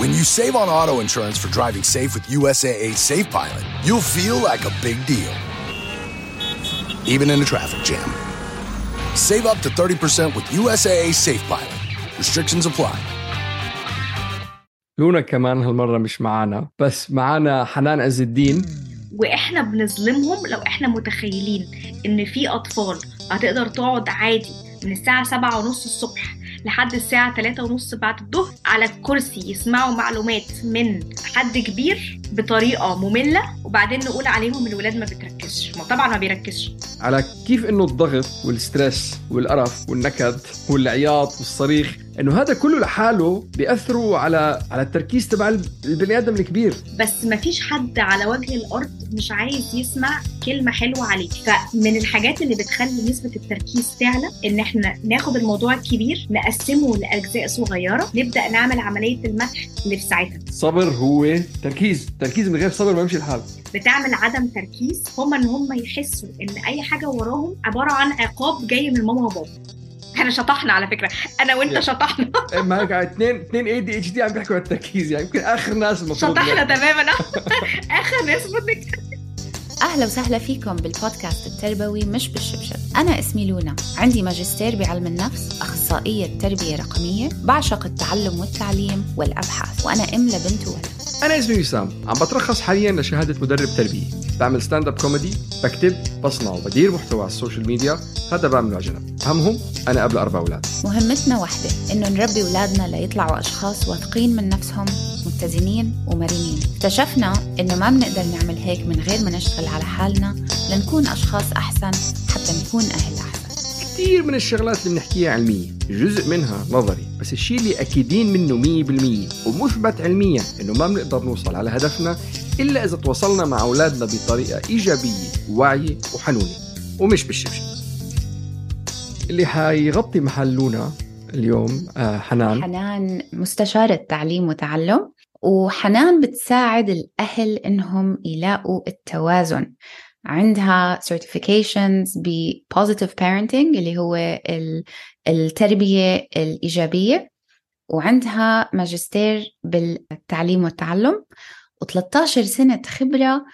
When you save on auto insurance for driving safe with USAA Safe Pilot, you'll feel like a big deal, even in a traffic jam. Save up to 30% with USAA Safe Pilot. Restrictions apply. لونا كمان هالمرة مش معانا بس معانا حنان عز الدين واحنا بنظلمهم لو احنا متخيلين ان في اطفال هتقدر تقعد عادي من الساعة سبعة ونص الصبح لحد الساعة تلاتة ونص بعد الظهر على الكرسي يسمعوا معلومات من حد كبير بطريقة مملة وبعدين نقول عليهم الولاد ما بتركزش. ما طبعا ما بيركزش. على كيف إنه الضغط والستريس والقرف والنكد والعياط والصريخ إنه هذا كله لحاله بيأثروا على على التركيز تبع البني آدم الكبير. بس ما فيش حد على وجه الأرض مش عايز يسمع كلمة حلوة عليك. فمن الحاجات اللي بتخلي نسبة التركيز تعلى إن إحنا ناخد الموضوع الكبير نقسمه لأجزاء صغيرة نبدأ نعمل عملية المدح اللي في ساعتها. صبر هو تركيز تركيز من غير صبر ما يمشي الحال. بتعمل عدم تركيز هم إن هم يحسوا إن أي حاجة وراهم عبارة عن عقاب جاي من ماما وبابا. إحنا شطحنا على فكرة. أنا وأنت يا. شطحنا. ما هيك اثنين اثنين ADHD عم بيحكوا عن التركيز يعني يمكن آخر ناس المفروض شطحنا تماما. آخر ناس بدك أهلا وسهلا فيكم بالبودكاست التربوي مش بالشبشب. أنا اسمي لونا. عندي ماجستير بعلم النفس أخصائية تربية رقمية بعشق التعلم والتعليم والأبحاث. وأنا أم لبنت وولد أنا اسمي وسام. عم بترخص حاليا لشهادة مدرب تربية. بعمل stand up comedy بكتب بصنع وبدير محتوى على ال social media هذا بعمله جنب اهمهم أنا قبل أربع أولاد. مهمتنا واحدة إنه نربي أولادنا ليطلعوا أشخاص واثقين من نفسهم متزنين ومرنين. اكتشفنا إنه ما بنقدر نعمل هيك من غير ما نشتغل على حالنا لنكون أشخاص أحسن حتى نكون أهل أحسن. كثير من الشغلات اللي بنحكيها علمية جزء منها نظري بس الشيء اللي أكيدين منه 100% ومثبت علميا إنه ما بنقدر نوصل على هدفنا إلا إذا تواصلنا مع أولادنا بطريقة إيجابية وواعية وحنونة ومش بالشبشب. اللي حيغطي محل لونا اليوم آه حنان. حنان مستشارة تعليم وتعلم وحنان بتساعد الأهل إنهم يلاقوا التوازن. عندها certifications ب positive parenting اللي هو ال- التربية الإيجابية. وعندها ماجستير بالتعليم والتعلم. و13 سنة خبرة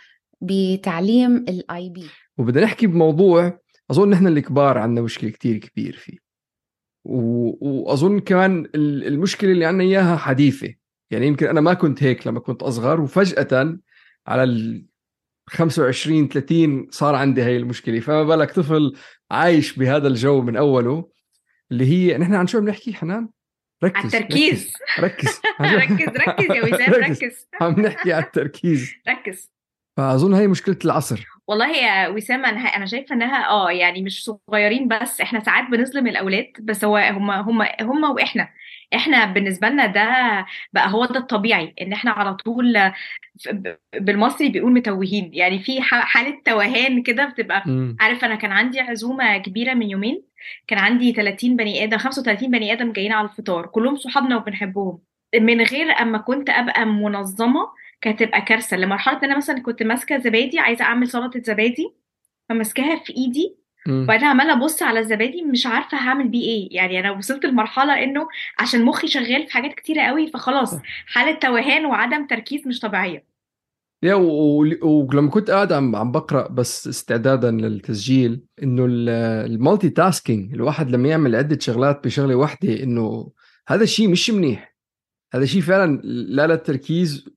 بتعليم ال IB وبدنا نحكي بموضوع أظن نحن الكبار عندنا مشكلة كتير كبير فيه. و... وأظن كمان ال- المشكلة اللي عندنا إياها حديثة. يعني يمكن أنا ما كنت هيك لما كنت أصغر وفجأة على ال 25 30 صار عندي هاي المشكلة. فما بالك طفل عايش بهذا الجو من أوله اللي هي نحن عن شو بنحكي حنان؟ ركز على التركيز ركز. ركز ركز يا وسام ركز. عم نحكي على التركيز. ركز. فأظن هاي مشكلة العصر. والله يا وسام أنا أنا شايفة إنها آه يعني مش صغيرين بس إحنا ساعات بنظلم الأولاد بس هو هم هم هم وإحنا. إحنا بالنسبة لنا ده بقى هو ده الطبيعي إن إحنا على طول بالمصري بيقول متوهين يعني في حالة توهان كده بتبقى مم. عارف أنا كان عندي عزومة كبيرة من يومين كان عندي 30 بني آدم 35 بني آدم جايين على الفطار كلهم صحابنا وبنحبهم من غير أما كنت أبقى منظمة كانت تبقى كارثة لمرحلة إن أنا مثلا كنت ماسكة زبادي عايزة أعمل سلطة زبادي فماسكاها في إيدي. وبعدين عمالة أبص على الزبادي مش عارفة هعمل بيه إيه. يعني أنا وصلت لمرحلة إنه عشان مخي شغال في حاجات كتيرة قوي فخلاص حالة توهان وعدم تركيز مش طبيعية. yeah ولما كنت قاعد عم عم بقرأ بس استعدادا للتسجيل إنه ال multitasking الواحد لما يعمل عدة شغلات بشغلة واحدة إنه هذا الشيء مش منيح. هذا شيء فعلا لا للتركيز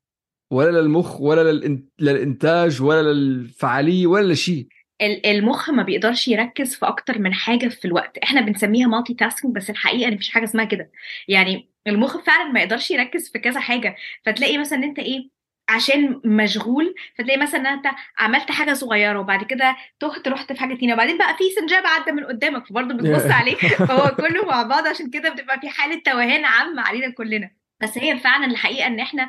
ولا للمخ ولا للإنتاج ولا للفعالية ولا لشيء المخ ما بيقدرش يركز في أكتر من حاجة في الوقت. إحنا بنسميها مالتي تاسكينج بس الحقيقة إن مفيش حاجة اسمها كده. يعني المخ فعلا ما يقدرش يركز في كذا حاجة. فتلاقي مثلا إن أنت إيه عشان مشغول فتلاقي مثلا إن أنت عملت حاجة صغيرة وبعد كده تهت رحت في حاجة تانية. وبعدين بقى في سنجاب عدى من قدامك فبرضه بتبص عليه. فهو كله مع بعض عشان كده بتبقى في حالة توهان عامة علينا كلنا. بس هي فعلا الحقيقة إن إحنا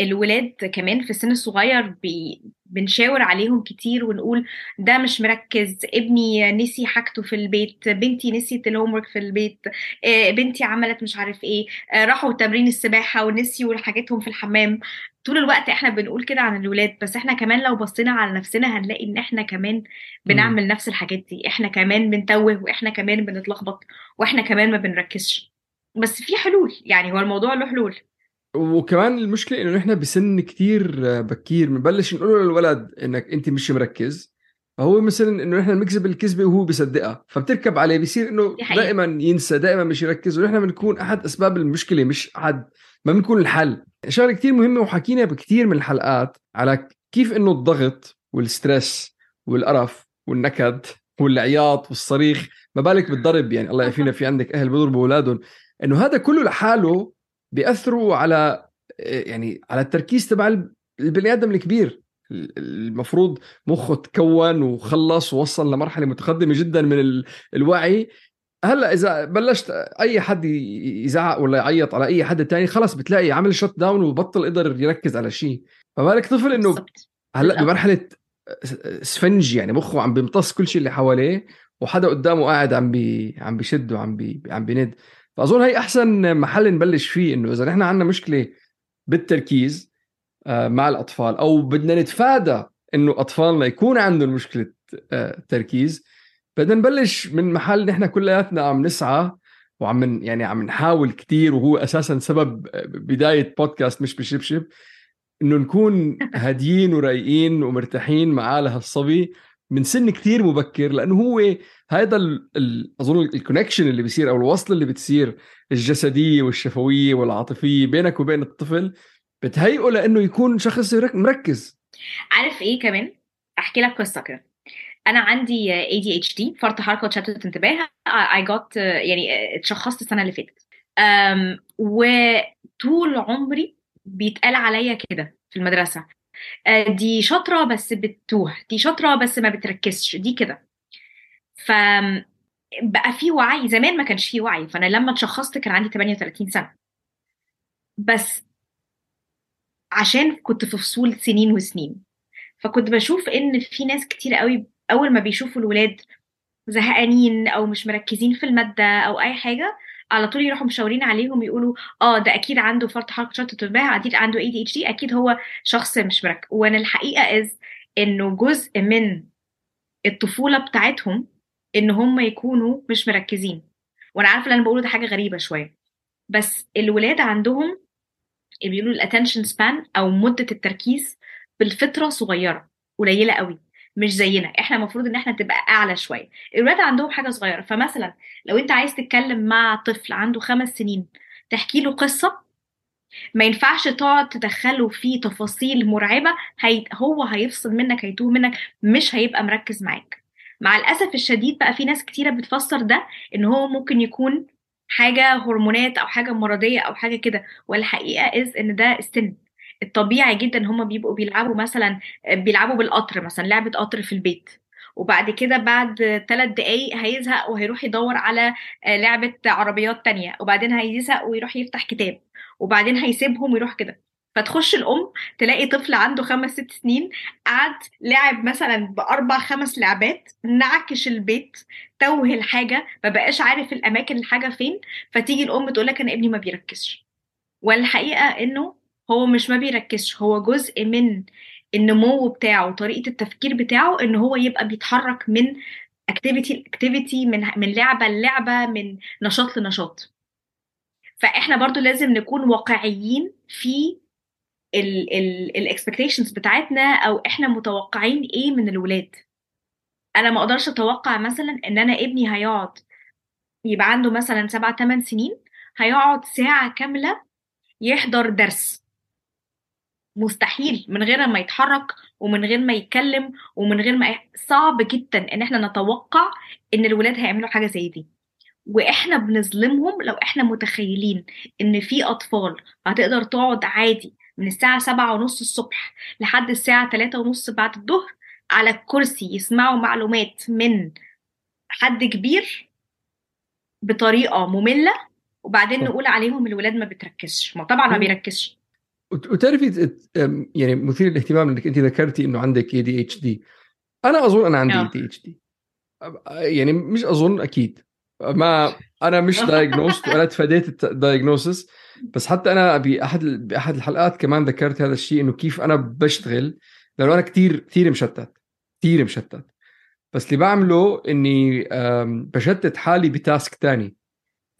الولاد كمان في السن الصغير بي بنشاور عليهم كتير ونقول ده مش مركز ابني نسي حاجته في البيت بنتي نسيت الهوم في البيت بنتي عملت مش عارف إيه راحوا تمرين السباحة ونسيوا حاجتهم في الحمام. طول الوقت إحنا بنقول كده عن الولاد بس إحنا كمان لو بصينا على نفسنا هنلاقي إن إحنا كمان بنعمل. نفس الحاجات دي. إحنا كمان بنتوه وإحنا كمان بنتلخبط وإحنا كمان ما بنركزش. بس في حلول يعني هو الموضوع له حلول. وكمان المشكلة إنه نحن بسن كتير بكير بنبلش نقول للولد إنك أنت مش مركز. فهو مثلا إنه نحن بنكذب الكذبة وهو بيصدقها. فبتركب عليه بصير إنه دائما ينسى دائما مش يركز. ونحن بنكون أحد أسباب المشكلة مش أحد ما بنكون الحل. شغلة كتير مهمة وحكينا بكثير من الحلقات على كيف إنه الضغط والستريس والقرف والنكد والعياط والصريخ ما بالك بالضرب؟ يعني الله يعافينا في عندك أهل بيضربوا اولادهم إنه هذا كله لحاله بيأثروا على يعني على التركيز تبع البني آدم الكبير. المفروض مخه تكون وخلص ووصل لمرحلة متقدمة جدا من الوعي. هلأ إذا بلشت أي حد يزعق ولا يعيط على أي حد تاني خلص بتلاقي عمل شوت داون وبطل قدر يركز على شيء. فبالك طفل إنه هلأ بمرحلة sponge يعني مخه عم بيمتص كل شيء اللي حواليه وحدا قدامه قاعد عم بي عم بيشد وعم بي عم بيند. فأظن هي أحسن محل نبلش فيه إنه إذا نحن عندنا مشكلة بالتركيز آه، مع الأطفال أو بدنا نتفادى إنه أطفالنا يكون عندهم مشكلة آه، تركيز بدنا نبلش من محل نحن كلياتنا عم نسعى وعم يعني عم نحاول كثير وهو أساسا سبب بداية بودكاست مش بشبشب إنه نكون هاديين ورايقين ومرتاحين مع هالصبي من سن كثير مبكر لأنه هو هذا أظن الكونكشن اللي بيصير أو الوصل اللي بتصير الجسدية والشفوية والعاطفية بينك وبين الطفل بتهيئه لأنه يكون شخص مركز. عارف إيه كمان؟ أحكي لك قصة كده. أنا عندي ADHD فرط حركة وتشتت انتباه I got يعني اتشخصت السنة اللي فاتت. وطول عمري بيتقال عليا كده في المدرسة. دي شاطرة بس بتتوه دي شاطرة بس ما بتركزش دي كده. ف بقى في وعي زمان ما كانش في وعي فأنا لما اتشخصت كان عندي 38 سنة. بس عشان كنت في فصول سنين وسنين. فكنت بشوف إن في ناس كتير قوي أول ما بيشوفوا الولاد زهقانين أو مش مركزين في المادة أو أي حاجة على طول يروحوا مشاورين عليهم يقولوا آه ده أكيد عنده فرط حركة تشتت انتباه أكيد عنده ADHD أكيد هو شخص مش مركز. وأنا الحقيقة از إنه جزء من الطفولة بتاعتهم إن هم يكونوا مش مركزين. وأنا عارفة اللي أنا بقوله ده حاجة غريبة شوية. بس الولاد عندهم بيقولوا ال attention span أو مدة التركيز بالفطرة صغيرة قليلة قوي. مش زينا إحنا المفروض إن إحنا تبقى أعلى شوية. الولاد عندهم حاجة صغيرة فمثلا لو أنت عايز تتكلم مع طفل عنده خمس سنين تحكي له قصة ما ينفعش تقعد تدخله في تفاصيل مرعبة هي هو هيفصل منك هيتوه منك مش هيبقى مركز معاك. مع الأسف الشديد بقى في ناس كتيرة بتفسر ده إن هو ممكن يكون حاجة هرمونات أو حاجة مرضية أو حاجة كده والحقيقة از إن ده السن الطبيعي جدا هم بيبقوا بيلعبوا مثلا بيلعبوا بالقطر مثلا لعبة قطر في البيت. وبعد كده بعد ثلاث دقايق هيزهق وهيروح يدور على لعبة عربيات تانية. وبعدين هيزهق ويروح يفتح كتاب. وبعدين هيسيبهم ويروح كده. فتخش الأم تلاقي طفل عنده خمس ست سنين قعد لعب مثلا بأربع خمس لعبات نعكش البيت توه الحاجة. ما بقاش عارف الأماكن الحاجة فين. فتيجي الأم تقول لك أنا ابني ما بيركزش. والحقيقة إنه هو مش ما بيركزش هو جزء من النمو بتاعه طريقه التفكير بتاعه إن هو يبقى بيتحرك من activity ل activity من من لعبة للعبة من نشاط لنشاط. فإحنا برضو لازم نكون واقعيين في ال expectations بتاعتنا أو إحنا متوقعين إيه من الولاد. أنا ما أقدرش أتوقع مثلا إن أنا ابني هيقعد يبقى عنده مثلا سبع ثمان سنين هيقعد ساعة كاملة يحضر درس. مستحيل من غير ما يتحرك ومن غير ما يتكلم ومن غير ما صعب جدا إن إحنا نتوقع إن الولاد هيعملوا حاجة زي دي. وإحنا بنظلمهم لو إحنا متخيلين إن في أطفال هتقدر تقعد عادي من الساعة سبعة ونص الصبح لحد الساعة تلاتة ونص بعد الظهر على الكرسي يسمعوا معلومات من حد كبير بطريقة مملة وبعدين نقول عليهم الولاد ما بتركزش. ما طبعا ما بيركزش. وتعرفي يعني مثير للاهتمام إنك أنت ذكرتي إنه عندك ADHD أنا أظن أنا عندي ADHD يعني مش أظن أكيد. ما أنا مش diagnosed وأنا تفاديت ال diagnosis بس حتى أنا باحد بأحد الحلقات كمان ذكرت هذا الشيء إنه كيف أنا بشتغل لأنه أنا كثير كثير مشتت كثير مشتت. بس اللي بعمله إني بشتت حالي ب task تاني.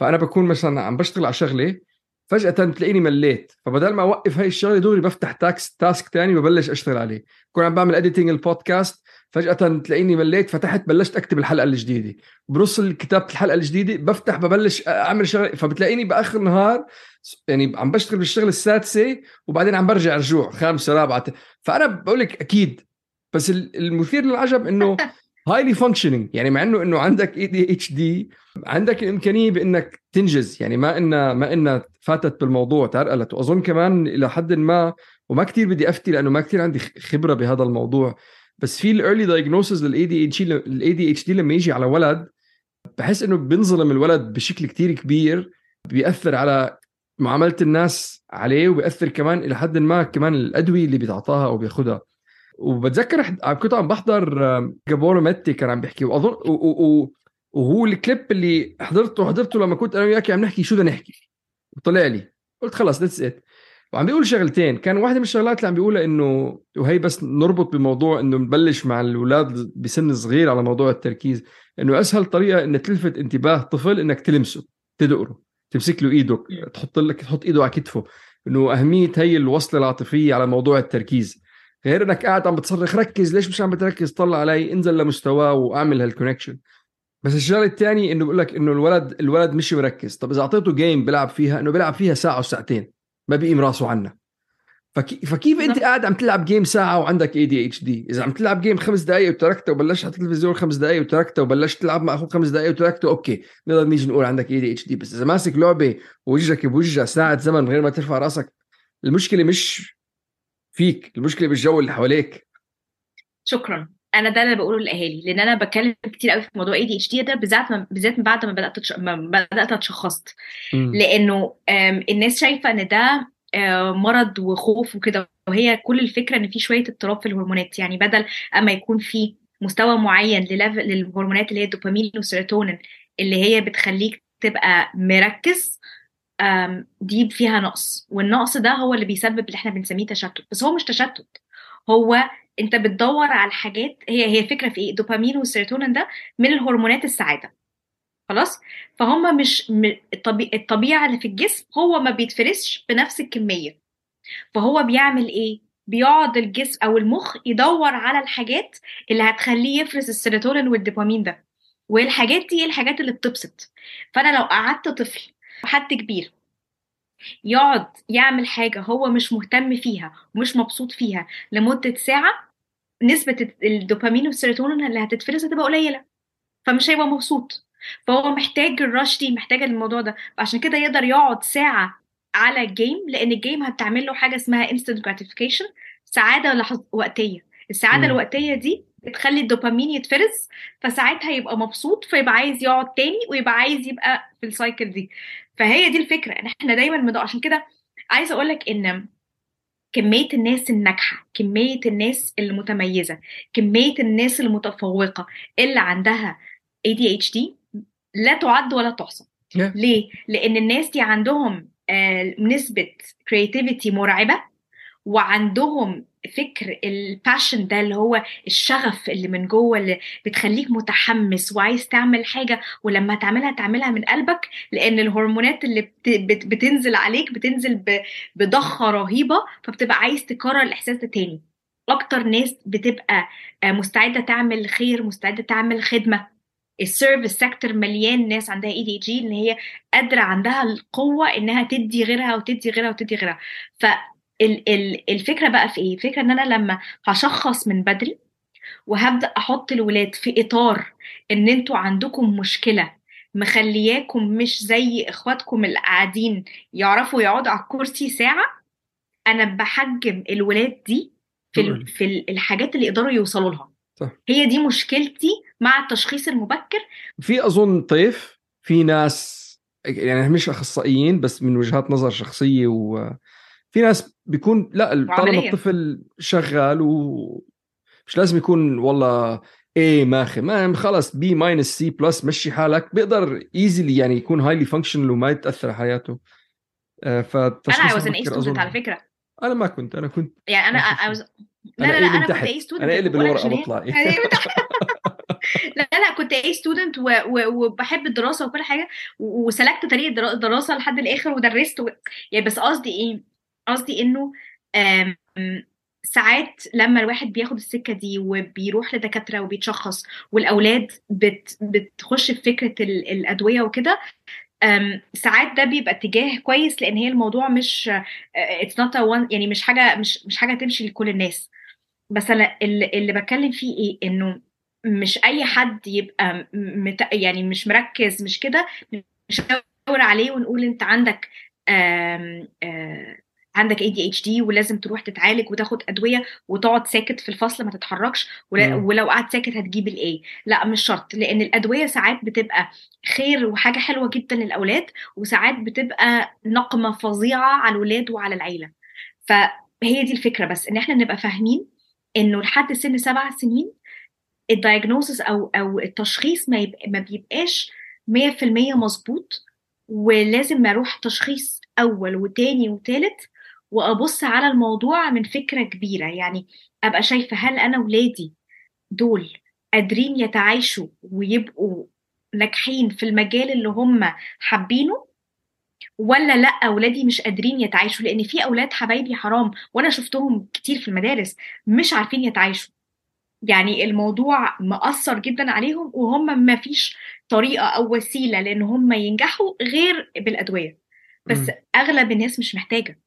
فأنا بكون مثلا عم بشتغل على شغلة فجأة تلاقيني مليت. فبدل ما أوقف هاي الشغلة دغري بفتح task task ثاني وبلش أشتغل عليه. بكون عم بعمل editing ال podcast فجأة تلاقيني مليت فتحت بلشت أكتب الحلقة الجديدة. بنص كتابة الحلقة الجديدة بفتح ببلش أعمل شغلة. فبتلاقيني بآخر النهار يعني عم بشتغل بالشغلة السادسة وبعدين عم برجع رجوع خامسة رابعة فأنا بقول لك أكيد. بس المثير للعجب إنه highly functioning يعني مع انه إنه عندك ADHD عندك الإمكانية بإنك تنجز. يعني ما انها ما إنها فاتت بالموضوع تعرقلت. وأظن كمان إلى حد ما وما كتير بدي أفتي لأنه ما كتير عندي خبرة بهذا الموضوع. بس في ال early diagnosis لل ADH ال ADHD لما يجي على ولد بحس إنه بينظلم الولد بشكل كتير كبير بيأثر على معاملة الناس عليه وبيأثر كمان إلى حد ما كمان الأدوية اللي بيتعاطاها أو بياخذها وبتذكر كنت عم بحضر جابور ماتي كان عم بيحكي واظن وهو الكليب اللي حضرته حضرته لما كنت أنا وياك عم نحكي شو بدنا نحكي. وطلع لي. قلت خلص that's it وعم بيقول شغلتين. كان واحدة من الشغلات اللي عم بيقولها إنه وهي بس نربط بموضوع إنه نبلش مع الأولاد بسن صغير على موضوع التركيز إنه أسهل طريقة إنك تلفت انتباه طفل إنك تلمسه تدقره تمسك له ايده تحط لك تحط إيده على كتفه إنه أهمية هي الوصلة العاطفية على موضوع التركيز. غير إنك قاعد عم بتصرخ ركز ليش مش عم بتركز؟ طلع علي انزل لمستواه واعمل هال connection بس الشغلة الثانية إنه بقول لك إنه الولد الولد مش مركز طب إذا أعطيته game بيلعب فيها إنه بيلعب فيها ساعة وساعتين ما بيقيم راسه عنا. فكي فكيف أنت قاعد عم تلعب game ساعة وعندك ADHD إذا عم تلعب game خمس دقائق وتركته وبلشت على التلفزيون خمس دقائق وتركته وبلشت تلعب مع أخوك خمس دقائق وتركته okay. نقدر نيجي نقول عندك ADHD بس إذا ماسك لعبة ووجهك بوجه ساعة زمن من غير ما ترفع راسك المشكلة مش فيك المشكلة بالجو اللي حواليك. شكرا. أنا ده اللي بقوله للأهالي لأن أنا بتكلم كتير قوي في موضوع ADHD ده بالذات بالذات بعد ما بدأت تش... ما بدأت أتشخصت. لأنه الناس شايفة إن ده مرض وخوف وكده وهي كل الفكرة إن في شوية اضطراب في الهرمونات. يعني بدل أما يكون في مستوى معين للهرمونات اللي هي الدوبامين والسيروتونين اللي هي بتخليك تبقى مركز دي فيها نقص. والنقص ده هو اللي بيسبب اللي إحنا بنسميه تشتت. بس هو مش تشتت. هو انت بتدور على الحاجات هي هي الفكرة في إيه؟ الدوبامين والسيروتونين ده من الهرمونات السعاده خلاص؟ فهم مش الطبيعة اللي في الجسم هو ما بيتفرزش بنفس الكمية. فهو بيعمل إيه؟ بيقعد الجسم أو المخ يدور على الحاجات اللي هتخليه يفرز السيروتونين والدوبامين ده. والحاجات دي الحاجات اللي بتبسط. فأنا لو قعدت طفل حد كبير يقعد يعمل حاجة هو مش مهتم فيها ومش مبسوط فيها لمدة ساعة نسبة الدوبامين والسيروتونين اللي هتتفرز هتبقى قليلة فمش هيبقى مبسوط. فهو محتاج ال rush دي محتاج الموضوع ده. فعشان كده يقدر يقعد ساعة على ال game لأن ال game هتعمل له حاجة اسمها instant gratification سعادة لحظ وقتية. السعادة م. الوقتية دي بتخلي الدوبامين يتفرز فساعتها يبقى مبسوط فيبقى عايز يقعد تاني ويبقى عايز يبقى في السايكل دي. فهي دي الفكرة إن إحنا دايما مدو عشان كده عايزة أقول لك إن كمية الناس الناجحة كمية الناس المتميزة كمية الناس المتفوقة اللي عندها ADHD لا تعد ولا تحصى yeah. ليه لأن الناس دي عندهم آه نسبة creativity مرعبة وعندهم فكر ال passion ده اللي هو الشغف اللي من جوه اللي بتخليك متحمس وعايز تعمل حاجة ولما تعملها تعملها من قلبك لأن الهرمونات اللي بت بت بتنزل عليك بتنزل بضخة رهيبة فبتبقى عايز تكرر الإحساس ده تاني. أكتر ناس بتبقى مستعدة تعمل خير مستعدة تعمل خدمة. ال service sector مليان ناس عندها ADHD إن هي قادرة عندها القوة إنها تدي غيرها وتدي غيرها وتدي غيرها. ف الفكرة بقى في إيه؟ الفكرة إن أنا لما هشخص من بدري وهبدأ أحط الولاد في إطار إن أنتوا عندكم مشكلة مخلياكم مش زي إخواتكم اللي قاعدين يعرفوا يقعدوا على الكرسي ساعة أنا بحجم الولاد دي في في الحاجات اللي يقدروا يوصلوا لها. صح. هي دي مشكلتي مع التشخيص المبكر. في أظن طيف في ناس يعني مش أخصائيين بس من وجهات نظر شخصية وفي ناس بيكون لا طالما الطفل شغال ومش لازم يكون والله إيه ماخذ ما خلص B minus C plus مشي حالك. بيقدر easily يعني يكون highly functional وما يتأثر على حياته. آه، فتشخيص أنا was an A على فكرة. أنا ما كنت أنا كنت يعني أنا I was لا لا لا أنا كنت A student أنا اللي بالورقه بطلع لا لا كنت A student وبحب الدراسة وكل حاجة وسلكت طريق الدراسه لحد الآخر ودرست و... يعني بس قصدي إيه؟ قصدي إنه ساعات لما الواحد بياخد السكة دي وبيروح لدكاترة وبيتشخص والأولاد بت بتخش في فكرة الأدوية وكده ساعات ده بيبقى اتجاه كويس لأن هي الموضوع مش it's not يعني مش حاجة مش مش حاجة تمشي لكل الناس. بس أنا اللي, بتكلم فيه إيه؟ إنه مش أي حد يبقى مت يعني مش مركز مش كده نشاور عليه ونقول أنت عندك عندك ADHD ولازم تروح تتعالج وتاخد أدوية وتقعد ساكت في الفصل ما تتحركش ولو قعدت ساكت هتجيب ال A لا مش شرط لأن الأدوية ساعات بتبقى خير وحاجة حلوة جدا للأولاد وساعات بتبقى نقمة فظيعة على الولاد وعلى العيلة. فهي دي الفكرة بس إن إحنا نبقى فاهمين إنه لحد سن سبع سنين الدايجنوزس أو أو التشخيص ما, يبقى ما بيبقاش 100% مظبوط ولازم أروح تشخيص أول وتاني وتالت وأبص على الموضوع من فكرة كبيرة يعني أبقى شايفة هل أنا ولادي دول قادرين يتعايشوا ويبقوا ناجحين في المجال اللي هم حابينه؟ ولا لأ أولادي مش قادرين يتعايشوا؟ لأن في أولاد حبايبي حرام وأنا شفتهم كتير في المدارس مش عارفين يتعايشوا. يعني الموضوع مأثر جدا عليهم وهم ما فيش طريقة أو وسيلة لأن هم ينجحوا غير بالأدوية. بس م. أغلب الناس مش محتاجة.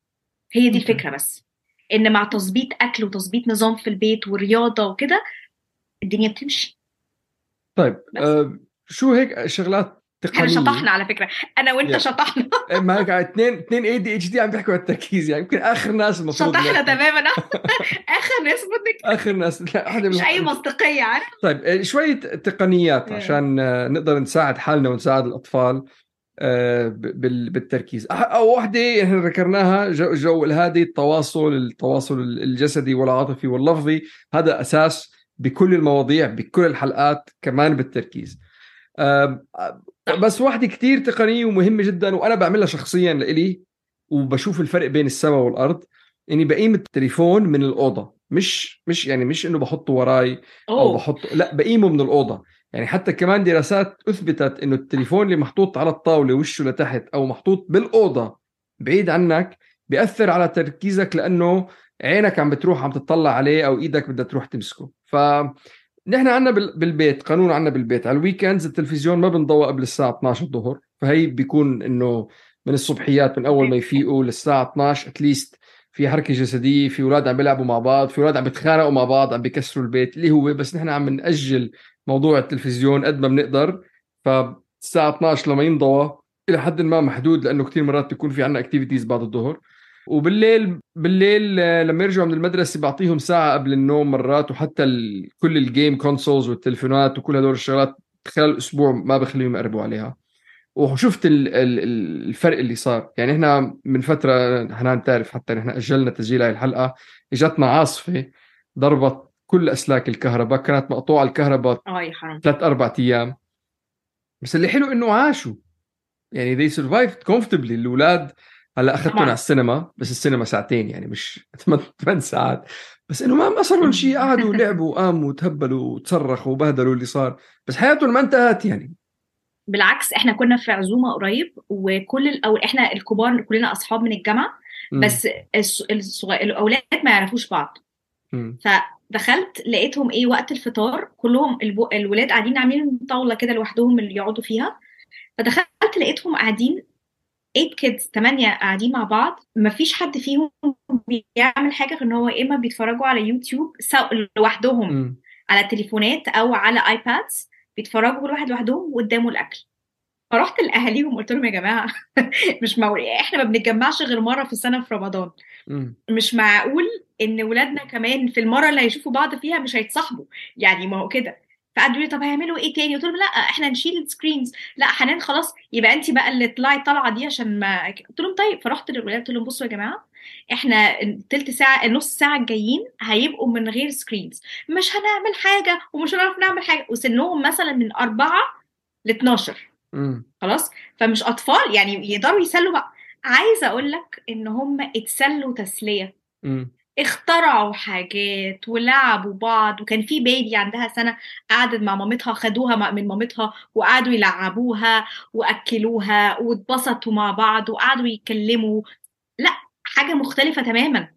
هي دي الفكرة بس إن مع تظبيط أكل وتظبيط نظام في البيت ورياضة وكده الدنيا بتمشي. طيب آه شو هيك شغلات تقنية؟ إحنا شطحنا على فكرة. أنا وأنت يعني. شطحنا. ما هيك اثنين اثنين ADHD عم بيحكوا عن التركيز يعني يمكن آخر ناس المفروض شطحنا تماما. آخر ناس بدك آخر ناس لا حدا مش أي منطقية عارف؟ طيب آه، شوية تقنيات عشان آه، نقدر نساعد حالنا ونساعد الأطفال. بالتركيز. أو وحده إحنا ذكرناها جو, جو الهادي التواصل التواصل الجسدي والعاطفي واللفظي. هذا أساس بكل المواضيع بكل الحلقات كمان بالتركيز. بس واحدة كتير تقنية ومهمة جدا وأنا بعملها شخصيا لإلي وبشوف الفرق بين السماء والأرض. إني بقيم التليفون من الأوضة مش مش يعني مش إنه بحطه وراي أوه. بحطه لا بقيمه من الأوضة. يعني حتى كمان دراسات أثبتت إنه التليفون اللي محطوط على الطاولة وشه لتحت أو محطوط بالأوضة بعيد عنك بيأثر على تركيزك لأنه عينك عم بتروح عم تطلع عليه أو إيدك بدها تروح تمسكه. ف نحن عندنا بالبيت قانون عندنا بالبيت. على الويكندز التلفزيون ما بنضوى قبل الساعة 12 الظهر. فهي بيكون إنه من الصبحيات من أول ما يفيقوا للساعة 12 اتليست في حركة جسدية في أولاد عم بيلعبوا مع بعض في أولاد عم بيتخانقوا مع بعض عم بيكسروا البيت اللي هو بس نحن عم نأجل موضوع التلفزيون قد ما بنقدر فالساعة 12 لما ينضوى إلى حد ما محدود لأنه كثير مرات بيكون في عندنا activities بعد الظهر. وبالليل بالليل لما يرجعوا من المدرسة بعطيهم ساعة قبل النوم مرات وحتى ال... كل ال game consoles والتلفونات وكل هدول الشغلات خلال الأسبوع ما بخليهم يقربوا عليها. وشفت ال... ال... الفرق اللي صار. يعني إحنا من فترة حنان تعرف حتى نحن أجلنا تسجيل هاي الحلقة اجتنا عاصفة ضربت كل أسلاك الكهرباء كانت مقطوعة الكهرباء آه يا حرام. ثلاث أربع أيام. بس اللي حلو إنه عاشوا. يعني they survived comfortably. الأولاد هلأ أخذتهم. على السينما بس السينما ساعتين يعني مش ثمان ساعات. بس إنه ما ما صار لهم شيء قعدوا ولعبوا وقاموا وتهبلوا وتصرخوا وبهدلوا اللي صار. بس حياتهم ما انتهت يعني. بالعكس إحنا كنا في عزومة قريب وكل أو إحنا الكبار كلنا أصحاب من الجامعة. بس الص- الصغ- الأولاد ما يعرفوش بعض. مم. فدخلت لقيتهم إيه وقت الفطار كلهم البو... الولاد قاعدين عاملين طاولة كده لوحدهم اللي يقعدوا فيها فدخلت لقيتهم قاعدين 8 kids 8 قاعدين مع بعض مفيش حد فيهم بيعمل حاجة غير إن هو يا إما بيتفرجوا على يوتيوب. لوحدهم مم. على تليفونات أو على iPads بيتفرجوا كل واحد لوحدهم وقدامه الأكل فرحت لأهاليهم قلت لهم يا جماعة مش معقول إحنا ما بنتجمعش غير مرة في السنة في رمضان مم. مش معقول إن ولادنا كمان في المرة اللي هيشوفوا بعض فيها مش هيتصاحبوا. يعني ما هو كده. فقعدوا يقولوا طب هيعملوا إيه تاني؟ قلت لهم لا إحنا نشيل ال screens لا حنان خلاص. يبقى انت بقى اللي طلعي طالعه دي عشان ما قلت لهم طيب. فرحت للولاد قلت لهم بصوا يا جماعة إحنا التلت ساعة النص ساعة الجايين هيبقوا من غير screens مش هنعمل حاجة ومش هنعرف نعمل حاجة. وسنهم مثلا من أربعة ل 12 مم. خلاص؟ فمش أطفال يعني يقدروا يسلوا بقى. عايزة أقول لك إن هم اتسلوا تسلية. اخترعوا حاجات ولعبوا بعض وكان في بيبي عندها سنة قعدت مع مامتها خدوها من مامتها وقعدوا يلعبوها وأكلوها واتبسطوا مع بعض وقعدوا يتكلموا. لا حاجة مختلفة تماما.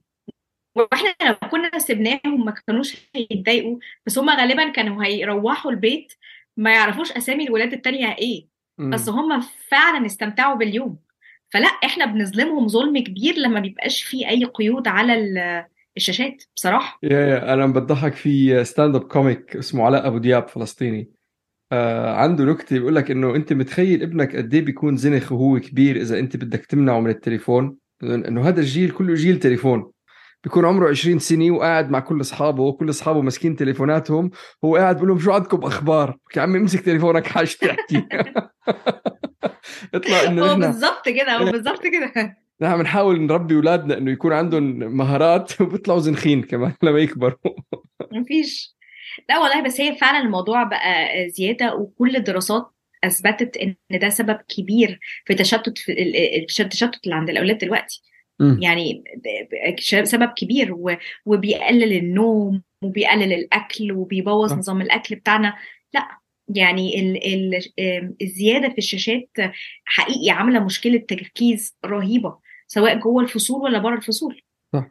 وإحنا لو كنا سيبناهم ما كانوش هيتضايقوا بس هم غالبا كانوا هيروحوا البيت ما يعرفوش أسامي الولاد التانية إيه. مم. بس هم فعلا استمتعوا باليوم. فلا إحنا بنظلمهم ظلم كبير لما بيبقاش في أي قيود على ال- الشاشات بصراحة. يا يا أنا بضحك في stand-up comic اسمه علاء أبو دياب فلسطيني. آه عنده نكتة بيقول لك إنه أنت متخيل ابنك قد إيه بيكون زنخ وهو كبير إذا أنت بدك تمنعه من التليفون؟ إنه هذا الجيل كله جيل تليفون. بيكون عمره 20 سنة وقاعد مع كل أصحابه وكل أصحابه ماسكين تليفوناتهم هو قاعد بيقول لهم شو عندكم أخبار؟ يا عمي امسك تليفونك حاجة تحكي. اطلع إنه هو بالظبط كده هو بالظبط كده. نحن بنحاول نربي أولادنا إنه يكون عندهم مهارات وبيطلعوا زنخين كمان لما يكبروا. مفيش لا والله بس هي فعلا الموضوع بقى زيادة وكل الدراسات أثبتت إن ده سبب كبير في تشتت في ال- ال- التشتت اللي عند الأولاد دلوقتي. يعني سبب كبير وبيقلل النوم وبيقلل الأكل وبيبوظ. نظام الأكل بتاعنا. لا يعني ال ال الزيادة في الشاشات حقيقي عاملة مشكلة تركيز رهيبة. سواء جوه الفصول ولا بره الفصول. صح.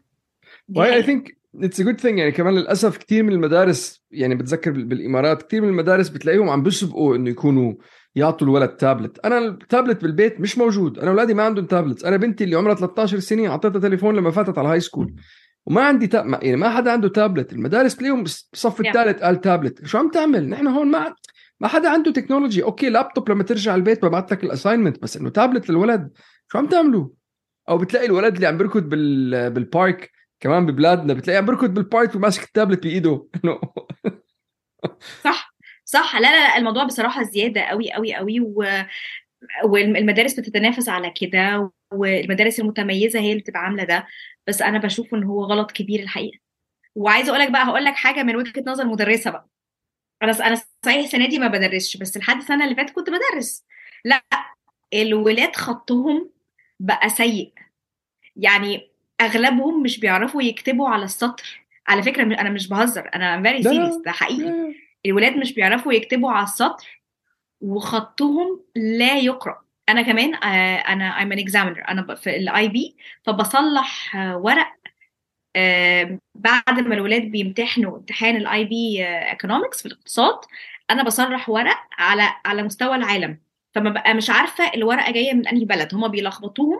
I. think it's a good thing يعني كمان للأسف كثير من المدارس يعني بتذكر بال- بالإمارات كثير من المدارس بتلاقيهم عم بيسبقوا إنه يكونوا يعطوا الولد تابلت أنا التابلت بالبيت مش موجود. أنا أولادي ما عندهم تابلت أنا بنتي اللي عمرها 13 سنة اعطيتها تليفون لما فاتت على ال high school وما عندي تا... ما- يعني ما حدا عنده تابلت المدارس تلاقيهم بالصف Yeah. الثالث قال تابلت شو عم تعمل؟ نحن هون ما ما حدا عنده technology okay لابتوب لما ترجع البيت ببعث لك ال assignment بس إنه تابلت للولد شو عم تعملوا؟ أو بتلاقي الولد اللي عم بيركض بال... بال park كمان ببلادنا بتلاقيه عم بيركض بال park وماسك التابلت بإيده. صح صح. لا لا لا الموضوع بصراحة زيادة قوي قوي قوي و... والمدارس بتتنافس على كده والمدارس المتميزة هي اللي بتبقى عاملة ده. بس أنا بشوف إن هو غلط كبير الحقيقة. وعايزة أقول لك بقى هقول لك حاجة من وجهة نظر مدرسة بقى. أنا أنا صحيح السنة دي ما بدرسش بس لحد السنة اللي فاتت كنت بدرس. لا الولاد خطهم بقى سيء. يعني أغلبهم مش بيعرفوا يكتبوا على السطر. على فكرة أنا مش بهزر لا، لا. serious ده حقيقي. الولاد مش بيعرفوا يكتبوا على السطر وخطهم لا يقرأ. أنا كمان آه، أنا I'm an examiner. أنا في ال IB فبصلح آه، ورق بعد ما الولاد بيمتحنوا امتحان ال IB economics في الاقتصاد أنا بصلح ورق على على مستوى العالم. فما بقى مش عارفة الورقة جاية من أنهي بلد. هما بيلخبطوهم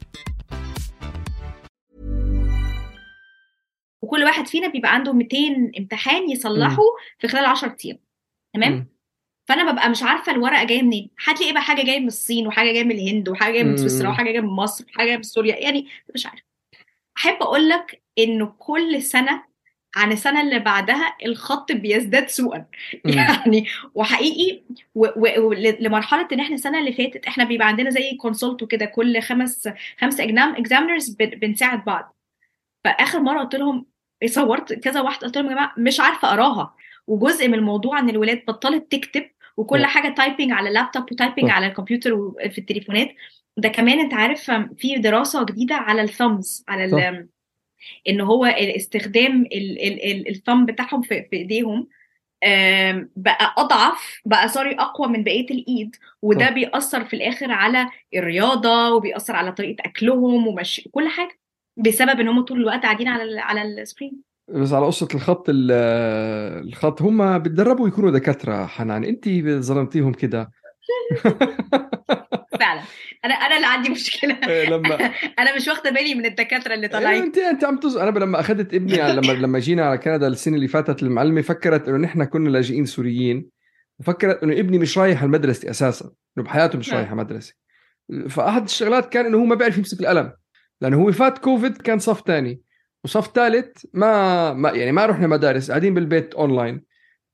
وكل واحد فينا بيبقى عنده 200 امتحان يصلحه في خلال 10 أيام. تمام. فأنا ببقى مش عارفة الورقة جاية منين. هتلاقي بقى حاجة جاية من الصين وحاجة جاية من الهند وحاجة جاية من. سويسرا وحاجة جاية من مصر وحاجة جاية من سوريا. يعني مش عارفة. أحب أقول لك انه كل سنة عن السنة اللي بعدها الخط بيزداد سوءا. يعني وحقيقي و- و- و- لمرحلة إن إحنا السنة اللي فاتت إحنا بيبقى عندنا زي consult وكده. كل خمس خمس exam examiners بنساعد بعض. فآخر مرة قلت لهم صورت كذا واحدة قلت لهم يا جماعة مش عارفة أقراها وجزء من الموضوع إن الولاد بطلت تكتب وكل. حاجة typing على اللابتوب و typing. على الكمبيوتر وفي التليفونات ده كمان أنت عارف في دراسة جديدة على ال thumbs على. ال- إن هو استخدام ال thumb بتاعهم في إيديهم بقى أضعف بقى sorry أقوى من بقية الإيد وده. بيأثر في الآخر على الرياضة وبيأثر على طريقة أكلهم ومش كل حاجة بسبب إن هم طول الوقت قاعدين على ال على ال screen. بس على قصة الخط ال- الخط هم بتدربوا يكونوا دكاترة حنان. أنت ظلمتيهم كده. فعلا. أنا أنا اللي عندي مشكلة. إيه، لما أنا مش واخدة بالي من الدكاترة اللي إيه، طالعين. انت أنت عم تز... أنا لما أخذت ابني لما لما جينا على كندا السنة اللي فاتت المعلمه فكرت إنه نحن كنا لاجئين سوريين. وفكرت إنه ابني مش رايح المدرسة أساسا. إنه بحياته مش نعم. رايح مدرسه فأحد الشغلات كان إنه هو ما بيعرف يمسك القلم. لأنه هو فات كوفيد كان صف ثاني وصف ثالث ما, ما يعني ما رحنا مدارس قاعدين بالبيت أونلاين.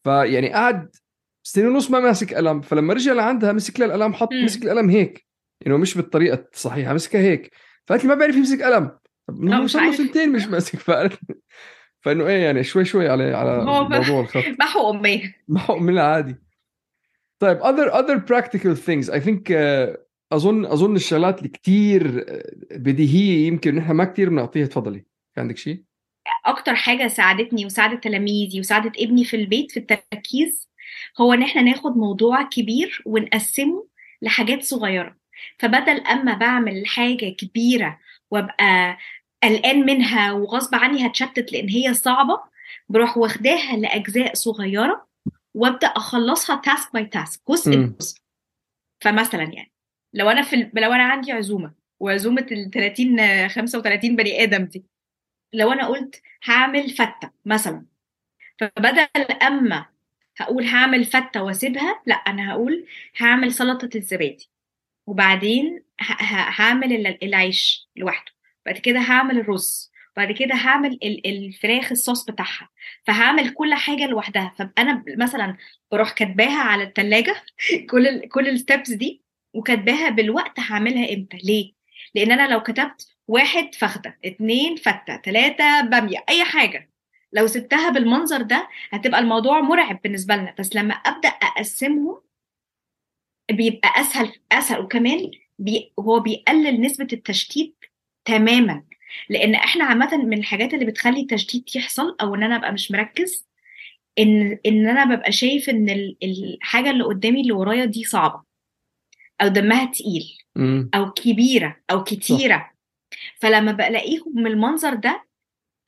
فيعني قعد سنه ونص ما ماسك قلم. فلما رجع لعندها مسك لها القلم حط. مسك القلم هيك. يعني مش بالطريقة الصحيحة مسكها هيك. فقالت لي ما بيعرف يمسك قلم. طب صار له عارف. سنتين مش ماسك؟ فقالت فإنه إيه يعني شوي شوي على على موضوع الخط. محو اميه معه من العادي طيب other other practical things. I think uh, اظن أظن الشغلات اللي كثير بديهية يمكن نحن ما كثير بنعطيها تفضلي في عندك شيء؟ أكتر حاجة ساعدتني وساعدت تلاميذي وساعدت ابني في البيت في التركيز هو إن إحنا ناخد موضوع كبير ونقسمه لحاجات صغيرة فبدل أما بعمل حاجة كبيرة وأبقى قلقان منها وغصب عني هتشتت لأن هي صعبة بروح واخداها لأجزاء صغيرة وأبدأ أخلصها تاسك باي تاسك جزء. بجزء فمثلا يعني لو أنا في ال- لو أنا عندي عزومة وعزومة ال 30 آه، 35 بني آدم دي لو أنا قلت هعمل فتة مثلا فبدل أما هقول هعمل فتة وأسيبها لا أنا هقول هعمل سلطة الزبادي وبعدين هعمل ال- العيش لوحده بعد كده هعمل الرز بعد كده هعمل ال- الفراخ الصوص بتاعها فهعمل كل حاجة لوحدها. فابقى أنا ب- مثلا بروح كاتباها على الثلاجه كل ال كل الستبس دي وكاتباها بالوقت هعملها إمتى؟ ليه؟ لأن أنا لو كتبت واحد فخده اتنين فته تلاتة باميه أي حاجة. لو سبتها بالمنظر ده هتبقى الموضوع مرعب بالنسبة لنا. بس لما أبدأ أقسمهم بيبقى أسهل أسهل. وكمان بي هو بيقلل نسبة التشتيت تماما. لأن إحنا عامة من الحاجات اللي بتخلي التشتيت يحصل أو إن أنا أبقى مش مركز إن إن أنا ببقى شايف إن ال- الحاجة اللي قدامي اللي ورايا دي صعبة. أو دمها تقيل. أو كبيرة أو كتيرة فلما بلاقيهم من المنظر ده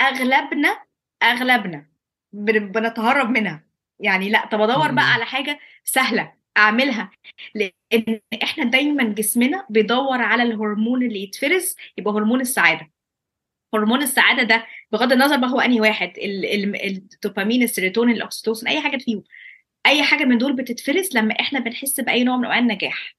أغلبنا أغلبنا بن- بنتهرب منها يعني لأ طب أدور. بقى على حاجة سهلة أعملها لأن إحنا دايما جسمنا بيدور على الهرمون اللي يتفرز يبقى هرمون السعادة هرمون السعادة ده بغض النظر بقى هو أنهي واحد ال- ال- الدوبامين السيروتونين الاكسيتوسين أي حاجة فيهم أي حاجة من دول بتتفرز لما إحنا بنحس بأي نوع من أنواع النجاح.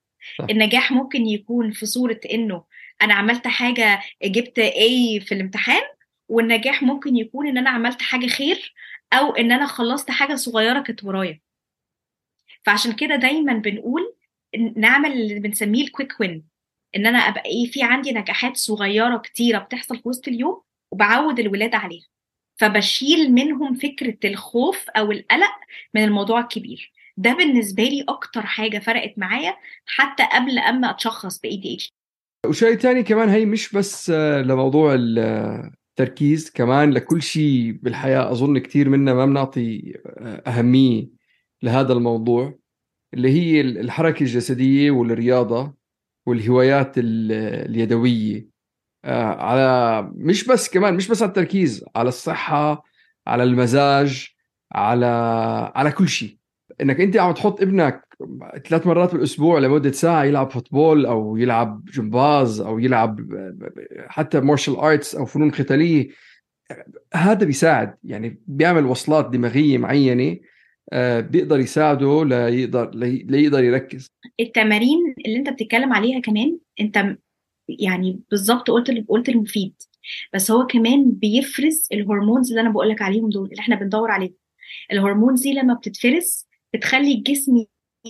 النجاح ممكن يكون في صورة إنه أنا عملت حاجة جبت A في الامتحان والنجاح ممكن يكون إن أنا عملت حاجة خير أو إن أنا خلصت حاجة صغيرة كانت ورايا. فعشان كده دايما بنقول إن نعمل اللي بنسميه الكويك وين إن أنا أبقى إيه في عندي نجاحات صغيرة كتيرة بتحصل في وسط اليوم وبعود الولاد عليها. فبشيل منهم فكرة الخوف أو القلق من الموضوع الكبير. ده بالنسبة لي أكتر حاجة فرقت معايا حتى قبل أما أتشخص دي إتش. وشيء ثاني كمان هي مش بس آه، لموضوع آه، التركيز كمان لكل شيء بالحياة أظن كثير منا ما بنعطي أهمية لهذا الموضوع اللي هي الحركة الجسدية والرياضة والهوايات اليدوية. آه، على مش بس كمان مش بس على التركيز على الصحة على المزاج على على كل شيء. إنك أنت عم تحط ابنك ثلاث مرات بالأسبوع لمدة ساعة يلعب football أو يلعب جمباز أو يلعب حتى martial arts أو فنون قتالية هذا بيساعد. يعني بيعمل وصلات دماغية معينة آه، بيقدر يساعده ليقدر ليقدر يركز. التمارين اللي أنت بتتكلم عليها كمان أنت يعني بالظبط قلت قلت المفيد. بس هو كمان بيفرز الهرمونز اللي أنا بقول لك عليهم دول اللي إحنا بندور عليهم. الهرمونز دي لما بتتفرز بتخلي الجسم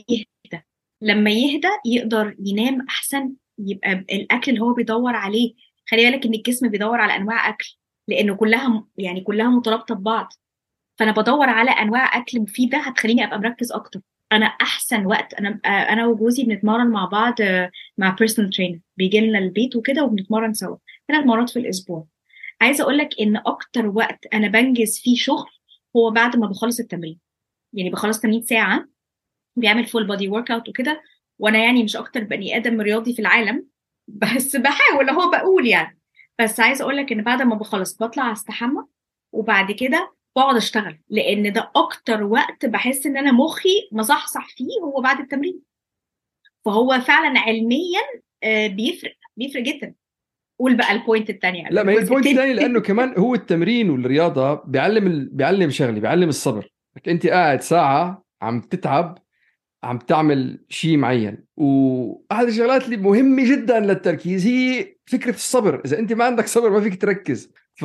يهدى. لما يهدى يقدر ينام أحسن يبقى الأكل اللي هو بيدور عليه خلي بالك إن الجسم بيدور على أنواع أكل لأنه كلها يعني كلها مترابطة ببعض. فأنا بدور على أنواع أكل مفيدة هتخليني أبقى مركز أكتر. أنا أحسن وقت أنا أنا وجوزي بنتمرن مع بعض مع personal trainer بيجي لنا البيت وكده وبنتمرن سوا. ثلاث مرات في الأسبوع. عايزة أقول لك إن أكتر وقت أنا بنجز فيه شغل هو بعد ما بخلص التمرين. يعني بخلص 80 ساعة بيعمل full body workout وكده وأنا يعني مش أكتر بني آدم رياضي في العالم بس بحاول أهو بقول يعني. بس عايزة أقول لك إن بعد ما بخلص بطلع أستحمى وبعد كده بقعد أشتغل لأن ده أكتر وقت بحس إن أنا مخي مصحصح فيه هو بعد التمرين. فهو فعلا علميا آه، بيفرق بيفرق جدا. قول بقى ال point الثانية لا ما هي ال point الثانية لأنه كمان هو التمرين والرياضة بيعلم ال... بيعلم شغلي بيعلم الصبر. أنت قاعد ساعة عم تتعب عم تعمل شيء معين. وأحد الشغلات اللي مهمة جدا للتركيز هي فكرة الصبر. إذا أنت ما عندك صبر ما فيك تركز. ف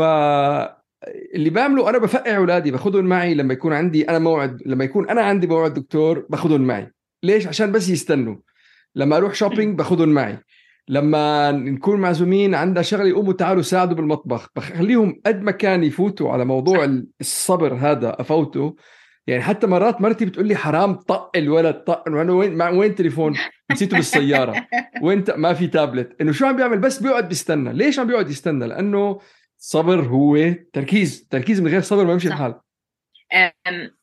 اللي بعمله أنا بفقع أولادي باخذهم معي لما يكون عندي أنا موعد لما يكون أنا عندي موعد دكتور باخذهم معي. ليش؟ عشان بس يستنوا. لما أروح shopping باخذهم معي. لما نكون معزومين عندنا شغلة يقوموا تعالوا ساعدوا بالمطبخ. بخليهم قد ما كان يفوتوا على موضوع الصبر هذا أفوته. يعني حتى مرات مرتي بتقول لي حرام طق الولد طق انه وين مع وين تليفون؟ نسيته بالسيارة. وين ما في تابلت. إنه شو عم بيعمل؟ بس بيقعد بيستنى ليش عم بيقعد يستنى؟ لأنه صبر هو تركيز. تركيز من غير صبر ما يمشي الحال.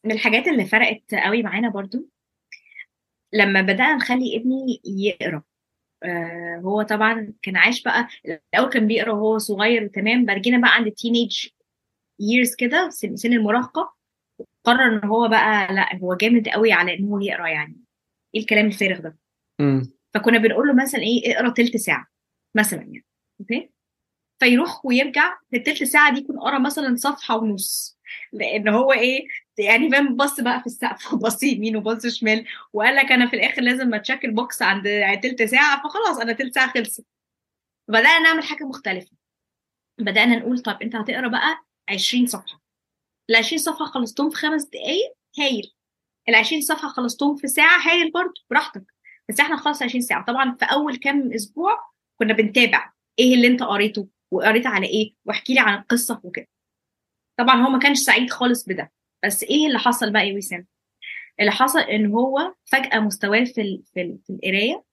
من الحاجات اللي فرقت قوي معانا برضو لما بدأنا نخلي ابني يقرأ. هو طبعا كان عايش بقى الأول كان بيقرأ وهو صغير وتمام بعد كده بقى عند ال teenage years كده سن, سن المراهقة قرر إن هو بقى لأ هو جامد قوي على إن هو يقرأ يعني. إيه الكلام الفارغ ده؟ م. فكنا بنقول له مثلا إيه اقرأ تلت ساعة مثلا يعني okay؟ فيروح ويرجع في التلت ساعة دي يكون قرأ مثلا صفحة ونص لأن هو إيه يعني فاهم بص بقى في السقف وبص يمين وبص شمال وقال لك أنا في الآخر لازم أ check ال box عند تلت ساعة فخلاص أنا تلت ساعة خلصت. بدأنا نعمل حاجة مختلفة. بدأنا نقول طب أنت هتقرأ بقى 20 صفحة. ال 20 صفحة خلصتهم في خمس دقائق هايل. ال 20 صفحة خلصتهم في ساعة هايل برضه براحتك. بس إحنا نخلص 20 ساعة. طبعا في أول كام أسبوع كنا بنتابع إيه اللي أنت قريته وقريت على إيه واحكي لي عن القصة وكده. طبعا هو ما كانش سعيد خالص بده. بس إيه اللي حصل بقى يا وسام؟ اللي حصل إن هو فجأة مستواه في ال في, ال في القراية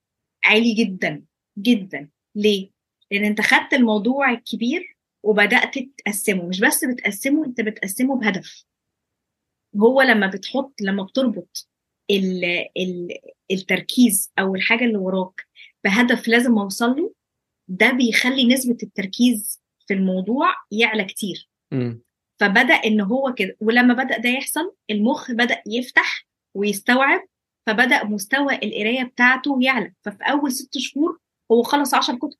عالي جدا جدا. ليه؟ لأن أنت خدت الموضوع الكبير وبدأت تقسمه مش بس بتقسمه أنت بتقسمه بهدف. هو لما بتحط لما بتربط ال ال التركيز أو الحاجة اللي وراك بهدف لازم أوصل له ده بيخلي نسبة التركيز في الموضوع يعلى كتير. م. فبدأ إن هو كده. ولما بدأ ده يحصل المخ بدأ يفتح ويستوعب فبدأ مستوى القراية بتاعته يعلى. ففي أول ست شهور هو خلص 10 كتب.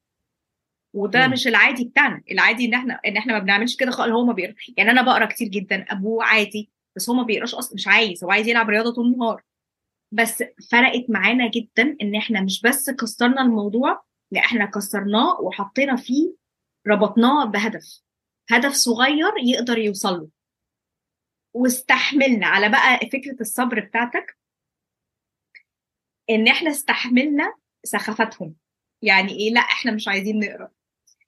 وده م. مش العادي بتاعنا. العادي إن إحنا إن إحنا ما بنعملش كده خالص. هو ما بيقرأ. يعني أنا بقرأ كتير جدا أبوه عادي بس هو ما بيقراش أصلا. مش عايز. هو عايز يلعب رياضة طول النهار. بس فرقت معانا جدا إن إحنا مش بس كسرنا الموضوع لا إحنا كسرناه وحطينا فيه ربطناه بهدف. هدف صغير يقدر يوصل له. واستحملنا. على بقى فكرة الصبر بتاعتك. إن إحنا استحملنا سخافتهم يعني إيه؟ لا إحنا مش عايزين نقرأ.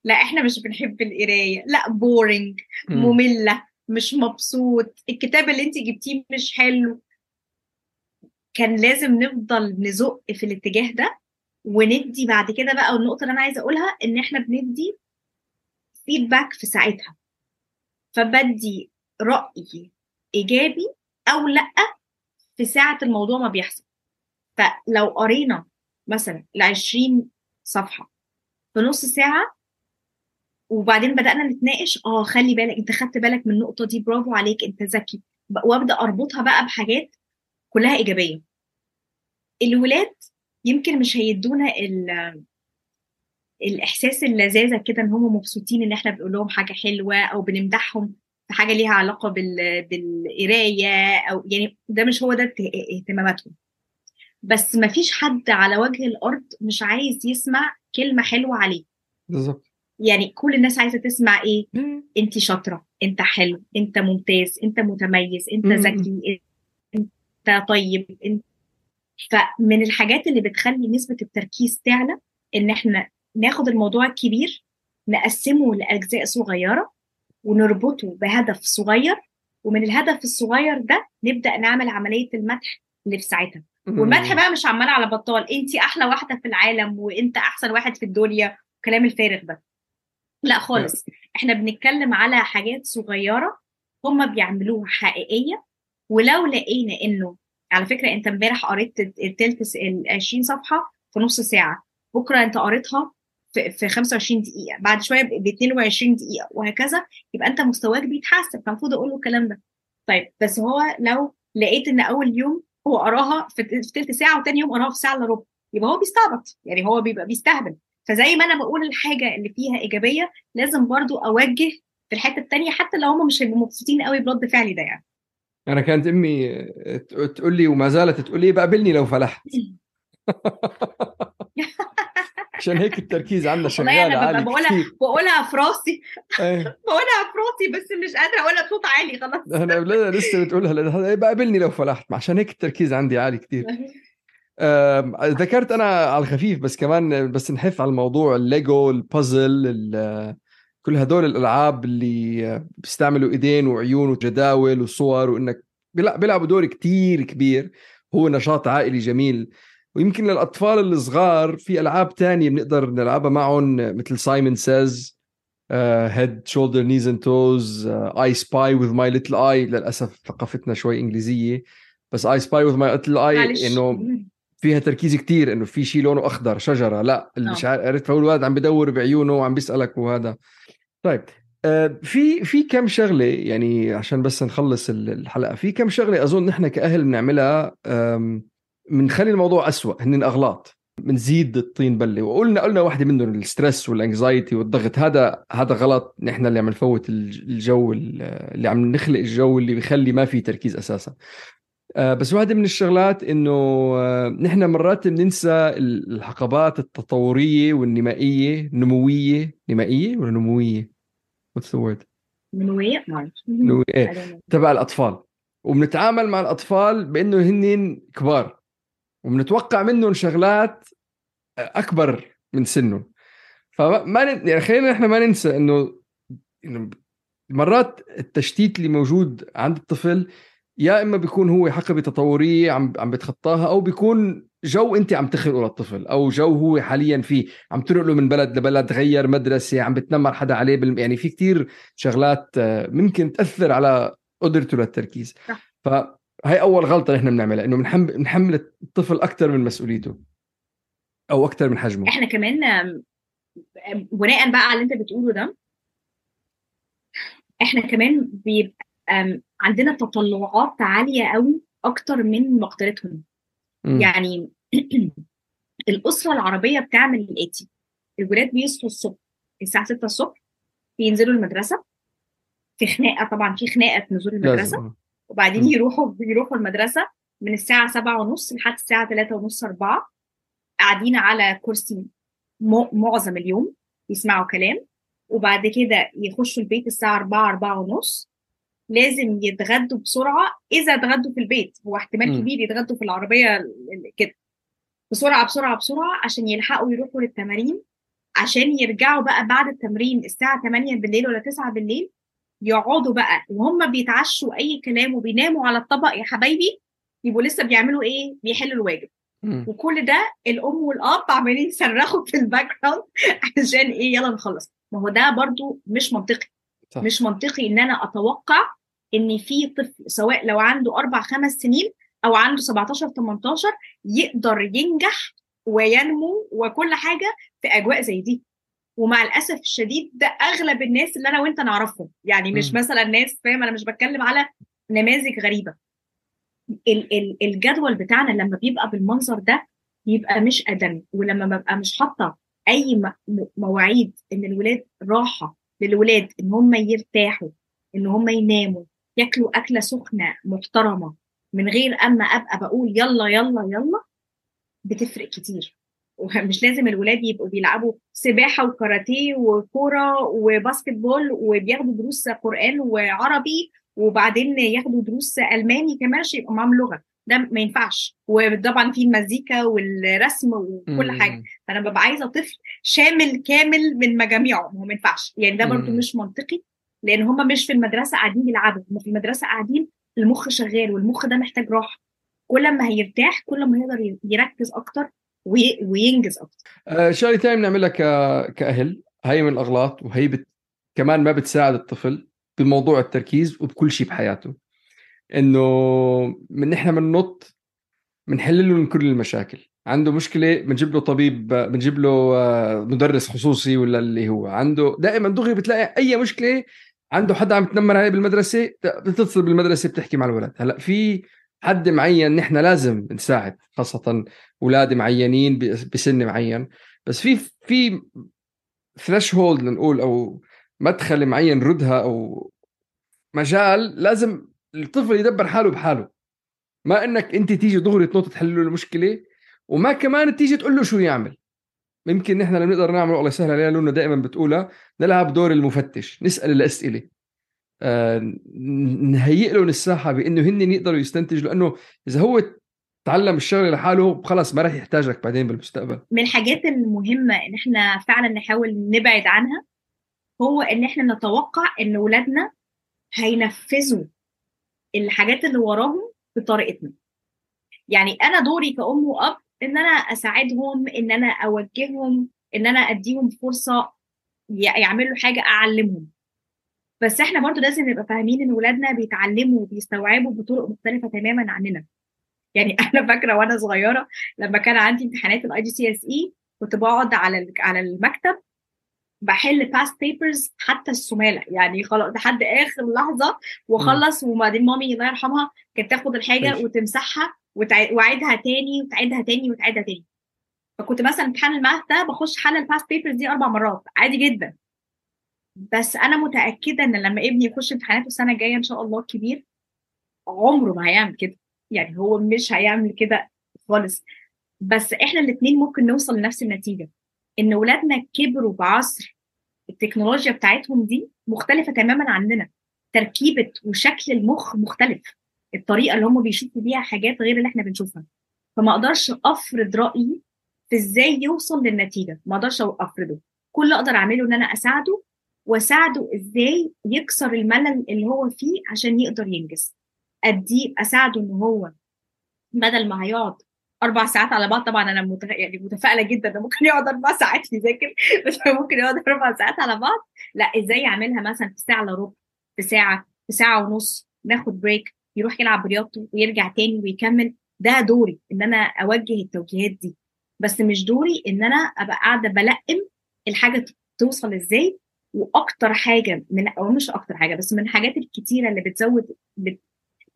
لا إحنا مش بنحب القراية. لا بورينج مملة مش مبسوط. الكتاب اللي أنت جبتيه مش حلو. كان لازم نفضل نزق في الاتجاه ده. وندي بعد كده بقى والنقطه اللي أنا عايزة أقولها إن إحنا بندي فيدباك في ساعتها. فبدي رأي إيجابي أو لأ في ساعة الموضوع ما بيحصل. فلو قرينا مثلا ال 20 صفحة في نص ساعة وبعدين بدأنا نتناقش آه خلي بالك أنت خدت بالك من النقطة دي برافو عليك أنت ذكي. وأبدأ أربطها بقى بحاجات كلها إيجابية. الولاد يمكن مش هيدونا الإحساس اللذاذة كده إن هم مبسوطين إن إحنا بنقول لهم حاجة حلوة أو بنمدحهم في حاجة ليها علاقة بال... بالقراية أو يعني ده مش هو ده ات- اهتماماتهم. بس ما فيش حد على وجه الأرض مش عايز يسمع كلمة حلوة عليه. بالضبط يعني كل الناس عايزة تسمع إيه؟ انت شاطرة أنت حلو أنت ممتاز أنت متميز أنت. ذكي أنت طيب انت فمن الحاجات اللي بتخلي نسبة التركيز تعلى إن إحنا ناخد الموضوع الكبير نقسمه لأجزاء صغيرة ونربطه بهدف صغير ومن الهدف الصغير ده نبدأ نعمل عملية المدح اللي في ساعتها والمدح بقى مش عمال على بطال انت أحلى واحدة في العالم وانت أحسن واحد في الدنيا كلام الفارغ ده. لا خالص إحنا بنتكلم على حاجات صغيرة هم بيعملوها حقيقية ولو لقينا إنه على فكرة أنت امبارح قريت التلت ال 20 صفحة في نص ساعة بكرة أنت قريتها في, في 25 دقيقة بعد شوية ب 22 دقيقة وهكذا يبقى أنت مستواك بيتحسن فالمفروض أقول له الكلام ده. طيب بس هو لو لقيت إن أول يوم هو قراها في تلت ساعة وتاني يوم قراها في ساعة إلا ربع يبقى هو بيستعبط يعني هو بيبقى بيستهبل. فزي ما أنا بقول الحاجة اللي فيها إيجابية لازم برضو أوجه في الحتة التانية حتى لو هم مش هيبقوا مبسوطين قوي برد فعلي ده يعني. أنا كانت أمي تقول لي وما زالت تقول لي بقابلني لو فلحت. عشان هيك التركيز عندنا والله شغال أنا ببقى عالي بقولها كثير بقولها في راسي. إيه. بقولها في راسي بس مش قادرة أقولها بصوت عالي خلاص. أنا لا- لسه بتقولها لها بقابلني لو فلحت عشان هيك التركيز عندي عالي كثير آم، ذكرت أنا على الخفيف بس كمان بس نحف على الموضوع الليجو البازل ال- كل هدول الألعاب اللي بيستعملوا إيدين وعيون وجداول وصور وإنك بيلع- بيلعبوا دور كتير كبير. هو نشاط عائلي جميل. ويمكن للأطفال الصغار في ألعاب تانية بنقدر نلعبها معهم مثل Simon says head shoulders knees and toes I spy with my little eye للأسف ثقافتنا شوي إنجليزية. بس I spy with my little eye إنه فيها تركيز كتير إنه في شيء لونه أخضر شجرة. لا اللي آه. مش عارف عرفت فهو الولد عم بدور بعيونه وعم بيسألك وهذا. طيب آه، في في كم شغلة يعني عشان بس نخلص ال- الحلقة في كم شغلة أظن نحن كأهل بنعملها بنخلي الموضوع أسوأ هن أغلاط. بنزيد الطين بله وقلنا قلنا واحدة منهم ال stress وال anxiety والضغط. هذا هذا غلط. نحن اللي عم نفوت الج- الجو ال- اللي عم نخلق الجو اللي بيخلي ما في تركيز أساسا. آه، بس واحدة من الشغلات إنه آه، نحن مرات بننسى ال- الحقبات التطورية والنمائية نموية. نمائية ولا معرفش نموية؟ I إيه don't know. تبع الأطفال. وبنتعامل مع الأطفال بإنه هن كبار. وبنتوقع منهم شغلات أكبر من سنهم فما ن- يعني خلينا نحن ما ننسى إنه إنه مرات التشتيت اللي موجود عند الطفل يا إما بيكون هو حقبه تطورية عم عم بتخطاها أو بيكون جو أنت عم تخلقه للطفل أو جو هو حاليا فيه عم تنقله من بلد لبلد غير مدرسة عم بتنمر حدا عليه بال... يعني في كتير شغلات آه، ممكن تأثر على قدرته للتركيز صح. فهي أول غلطة نحن بنعملها إنه بنحم... بنحمل الطفل أكثر من مسؤوليته أو أكثر من حجمه. إحنا كمان بناء بقى على اللي أنت بتقوله ده إحنا كمان بيبقى عندنا تطلعات عالية قوي أكتر من مقدرتهم. يعني الأسرة العربية بتعمل الآتي. الولاد بيصحوا الصبح الساعة 6 الصبح بينزلوا المدرسة في خناقة طبعا في خناقة نزول المدرسة. لازم وبعدين. يروحوا بيروحوا المدرسة من الساعة سبعة ونص لحد الساعة ثلاثة ونص أربعة قاعدين على كرسي معظم اليوم يسمعوا كلام وبعد كده يخشوا البيت الساعة 4 4 ونص لازم يتغدوا بسرعة إذا اتغدوا في البيت هو احتمال. كبير يتغدوا في العربية ال- ال- كده بسرعة بسرعة بسرعة عشان يلحقوا يروحوا للتمارين عشان يرجعوا بقى بعد التمرين الساعة 8 بالليل ولا 9 بالليل يقعدوا بقى وهم بيتعشوا أي كلام وبيناموا على الطبق يا حبايبي يبقوا لسه بيعملوا إيه؟ بيحلوا الواجب. وكل ده الأم والأب عمالين يصرخوا في ال background عشان إيه؟ يلا نخلص. ما هو ده برضو مش منطقي. صح. مش منطقي إن أنا أتوقع إن في طفل سواء لو عنده أربع خمس سنين أو عنده 17 18 يقدر ينجح وينمو وكل حاجة في أجواء زي دي. ومع الأسف الشديد ده أغلب الناس اللي أنا وأنت نعرفهم. يعني مش م. مثلا ناس فاهم؟ أنا مش بتكلم على نماذج غريبة. ال- ال- الجدول بتاعنا لما بيبقى بالمنظر ده يبقى مش آدمي ولما ببقى مش حاطة أي مواعيد إن الولاد راحة للولاد إن هم يرتاحوا إن هم يناموا ياكلوا أكلة سخنة محترمة من غير أما أبقى بقول يلا يلا يلا بتفرق كتير. ومش لازم الولاد يبقوا بيلعبوا سباحة وكاراتيه وكورة وباسكت بول وبياخدوا دروس قرآن وعربي وبعدين ياخدوا دروس ألماني كمان عشان يبقى معاهم لغة. ده ما ينفعش. وطبعا في المزيكا والرسم وكل حاجة. فأنا ببقى عايزة طفل شامل كامل من مجاميعه. هو ما ينفعش. يعني ده برضو مش منطقي لأن هم مش في المدرسة قاعدين يلعبوا هم في المدرسة قاعدين المخ شغال والمخ ده محتاج راحة. كل ما هيرتاح كل ما يقدر يركز أكتر وينجز أكتر. آه شغله ثانية بنعملها كأهل. هي من الأغلاط وهي بت... كمان ما بتساعد الطفل بموضوع التركيز وبكل شيء بحياته. إنه من نحن بننط بنحل له من كل المشاكل. عنده مشكلة بنجيب له طبيب بنجيب له آه، مدرس خصوصي ولا اللي هو. عنده دائما دغري بتلاقي أي مشكلة عنده حدا عم يتنمر عليه بالمدرسة بتتصل بالمدرسة بتحكي مع الولد. هلأ في حد معين نحن لازم نساعد خاصة أولاد معينين بسن معين. بس في في ثريش هولد نقول أو مدخل معين ردها أو مجال لازم الطفل يدبر حاله بحاله. ما إنك أنت تيجي دغري تنط تحل له المشكلة وما كمان تيجي تقول له شو يعمل. يمكن نحن لما نقدر نعمله الله يسهل علينا لأنه دائما بتقولها نلعب دور المفتش نسأل الأسئلة. نهيئ له الساحة بإنه هن يقدروا يستنتجوا لأنه إذا هو تعلم الشغلة لحاله خلص ما راح يحتاجك بعدين بالمستقبل. من الحاجات المهمة إن إحنا فعلا نحاول نبعد عنها هو إن إحنا نتوقع إن اولادنا هينفذوا الحاجات اللي وراهم بطريقتنا. يعني أنا دوري كأم وأب إن أنا أساعدهم إن أنا أوجههم إن أنا أديهم فرصة يعملوا حاجة أعلمهم. بس إحنا برضو لازم نبقى فاهمين إن ولادنا بيتعلموا وبيستوعبوا بطرق مختلفة تماما عننا. يعني أنا فاكرة وأنا صغيرة لما كان عندي امتحانات ال IGCSE كنت بقعد على على المكتب بحل past papers حتى السمالة. يعني خلاص لحد آخر لحظة وأخلص وبعدين مامي الله يرحمها كانت تاخد الحاجة وتمسحها وتعيدها تاني وتعيدها تاني وتعيدها تاني. فكنت مثلا امتحان ال math ده بخش حل ال past papers دي أربع مرات. عادي جدا. بس أنا متأكدة إن لما ابني يخش امتحانات السنة الجاية إن شاء الله كبير عمره ما هيعمل كده. يعني هو مش هيعمل كده خالص. بس إحنا الاثنين ممكن نوصل لنفس النتيجة إن ولادنا كبروا بعصر التكنولوجيا بتاعتهم دي مختلفة تماما عننا. تركيبة وشكل المخ مختلف. الطريقة اللي هم بيشوفوا بيها حاجات غير اللي إحنا بنشوفها. فما أقدرش أفرض رأيي في إزاي يوصل للنتيجة. ما أقدرش أفرضه. كل اللي أقدر أعمله إن أنا أساعده واساعده إزاي يكسر الملل اللي هو فيه عشان يقدر ينجز اديه أساعده إن هو بدل ما هيقعد أربع ساعات على بعض طبعا أنا. يعني متفائلة جدا إنه ممكن يقعد أربع ساعات يذاكر بس ممكن يقعد أربع ساعات على بعض لأ إزاي يعملها مثلا في ساعة إلا ربع في ساعة في ساعة ونص ناخد بريك يروح يلعب رياضته ويرجع تاني ويكمل ده دوري إن أنا أوجه التوجيهات دي بس مش دوري إن أنا أبقى قاعدة بلقم الحاجة توصل إزاي وأكتر حاجة من أو مش أكتر حاجة بس من الحاجات الكتيرة اللي بتزود بت...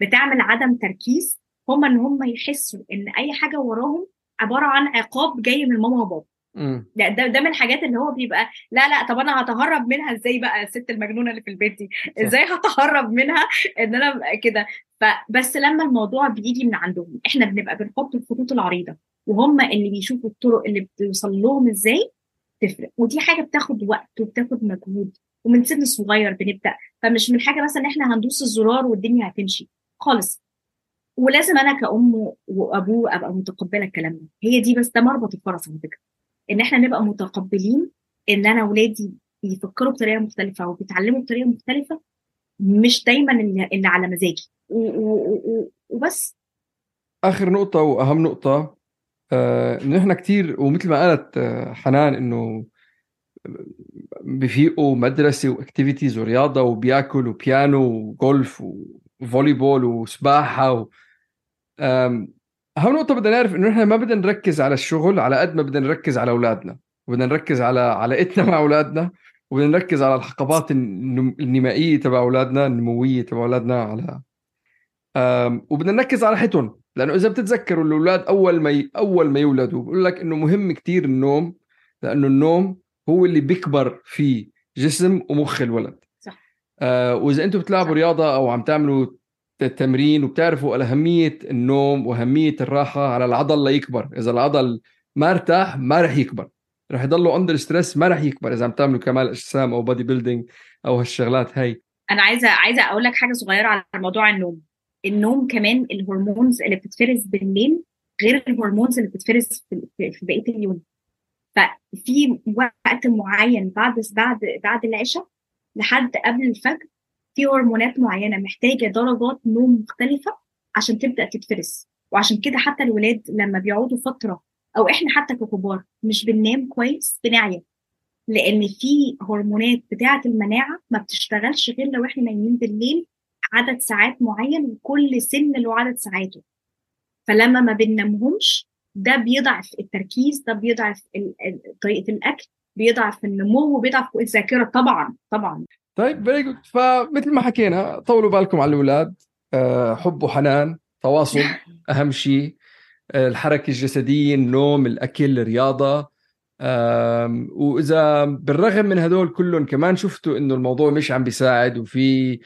بتعمل عدم تركيز هم إن هم يحسوا إن أي حاجة وراهم عبارة عن عقاب جاي من ماما وبابا. ده, ده ده من الحاجات اللي هو بيبقى لا لا طب أنا هتهرب منها إزاي بقى الست المجنونة اللي في البيت دي؟ إزاي هتهرب منها إن أنا كده؟ فبس لما الموضوع بيجي من عندهم إحنا بنبقى بنحط الخطوط العريضة وهم اللي بيشوفوا الطرق اللي بتوصل لهم إزاي تفرق ودي حاجة بتاخد وقت وبتاخد مجهود ومن سن صغير بنبدأ. فمش من حاجة مثلا إحنا هندوس الزرار والدنيا هتمشي. خالص. ولازم أنا كأم وأبوه أبقى متقبلة الكلام ده. هي دي بس ده مربط الفرس على فكرة. إن إحنا نبقى متقبلين إن أنا اولادي بيفكروا بطريقة مختلفة وبيتعلموا بطريقة مختلفة مش دايما اللي على مزاجي. وبس. آخر نقطة وأهم نقطة. آه إحنا كثير ومثل ما قالت آه، حنان إنه بفيقوا مدرسة و activities ورياضة وبياكل وبيانو وجولف و volleyball وسباحة و... اهم نقطة بدنا نعرف إنه نحن ما بدنا نركز على الشغل على قد ما بدنا نركز على أولادنا. وبدنا نركز على علاقتنا مع أولادنا وبدنا نركز على الحقبات النمائية تبع أولادنا النموية تبع أولادنا على وبدنا نركز على راحتهم لأنه إذا بتتذكروا الأولاد أول ما ي... أول ما يولدوا بقول لك إنه مهم كتير النوم لأنه النوم هو اللي بيكبر في جسم ومخ الولد. صح. آه وإذا أنتم بتلعبوا رياضة أو عم تعملوا التمرين وبتعرفوا أهمية النوم وأهمية الراحة على العضل ليكبر. إذا العضل ما ارتاح ما رح يكبر. رح يضلوا under stress ما رح يكبر إذا عم تعملوا كمال أجسام أو body building أو هالشغلات هاي. أنا عايزة عايزة أقول لك حاجة صغيرة على موضوع النوم. النوم كمان الهرمونز اللي بتتفرز بالليل غير الهرمونز اللي بتتفرز في, بقية اليوم. ففي وقت معين بعد بعد بعد العشاء لحد قبل الفجر في هرمونات معينة محتاجة درجات نوم مختلفة عشان تبدأ تتفرز. وعشان كده حتى الولاد لما بيقعدوا فترة أو إحنا حتى ككبار مش بننام كويس بنعيا لأن في هرمونات بتاعة المناعة ما بتشتغلش غير لو إحنا نايمين بالليل عدد ساعات معين وكل سن له عدد ساعاته. فلما ما بننامهمش ده بيضعف التركيز ده بيضعف طريقة الأكل بيضعف النمو وبيضعف الذاكرة طبعا طبعا. طيب فمثل ما حكينا طولوا بالكم على الأولاد. آه، حب وحنان تواصل أهم شيء. آه، الحركة الجسدية النوم الأكل الرياضة. وإذا بالرغم من هدول كلهم كمان شفتوا إنه الموضوع مش عم بيساعد وفي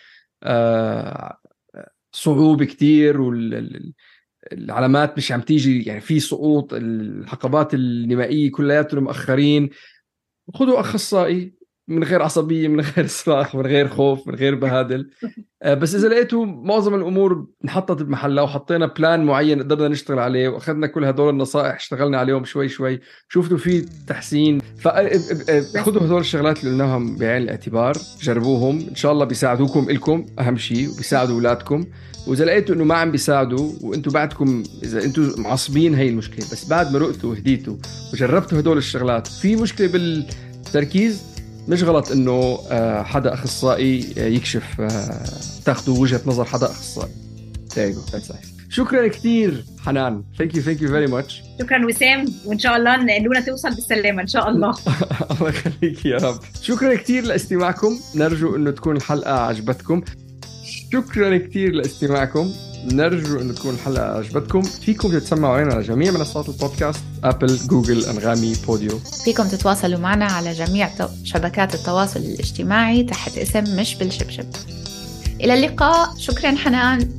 صعوبة كثير والعلامات مش عم تيجي يعني في سقوط الحقبات النمائية كلياتهم مؤخرين. خذوا أخصائي من غير عصبية من غير صراخ من غير خوف من غير بهادل. آه، بس إذا لقيتوا معظم الأمور انحطت بمحلها وحطينا بلان معين قدرنا نشتغل عليه وأخذنا كل هدول النصائح اشتغلنا عليهم شوي شوي شفتوا في تحسين. فخذوا هدول الشغلات اللي قلناهم بعين الاعتبار جربوهم. إن شاء الله بيساعدوكم إلكم أهم شيء وبيساعدوا أولادكم. وإذا لقيتوا إنه ما عم بيساعدوا وأنتم بعدكم إذا أنتم معصبين هي المشكلة. بس بعد ما رقتوا وهديتوا وجربتوا هدول الشغلات في مشكلة بالتركيز؟ مش غلط إنه آه، حدا أخصائي يكشف آه، تاخذوا وجهة نظر حدا أخصائي. شكرا كثير حنان. thank you thank you very much شكرا وسام وإن شاء الله لونا توصل بالسلامة إن شاء الله. الله يخليك يا رب. شكرا كثير لاستماعكم. نرجو إنه تكون الحلقة عجبتكم. شكرا كثير لاستماعكم. نرجو انه تكون الحلقة عجبتكم. فيكم تتسمعوا علينا على جميع منصات البودكاست أبل جوجل أنغامي بوديو. فيكم تتواصلوا معنا على جميع شبكات التواصل الاجتماعي تحت اسم مش بالشبشب. إلى اللقاء. شكرا حنان.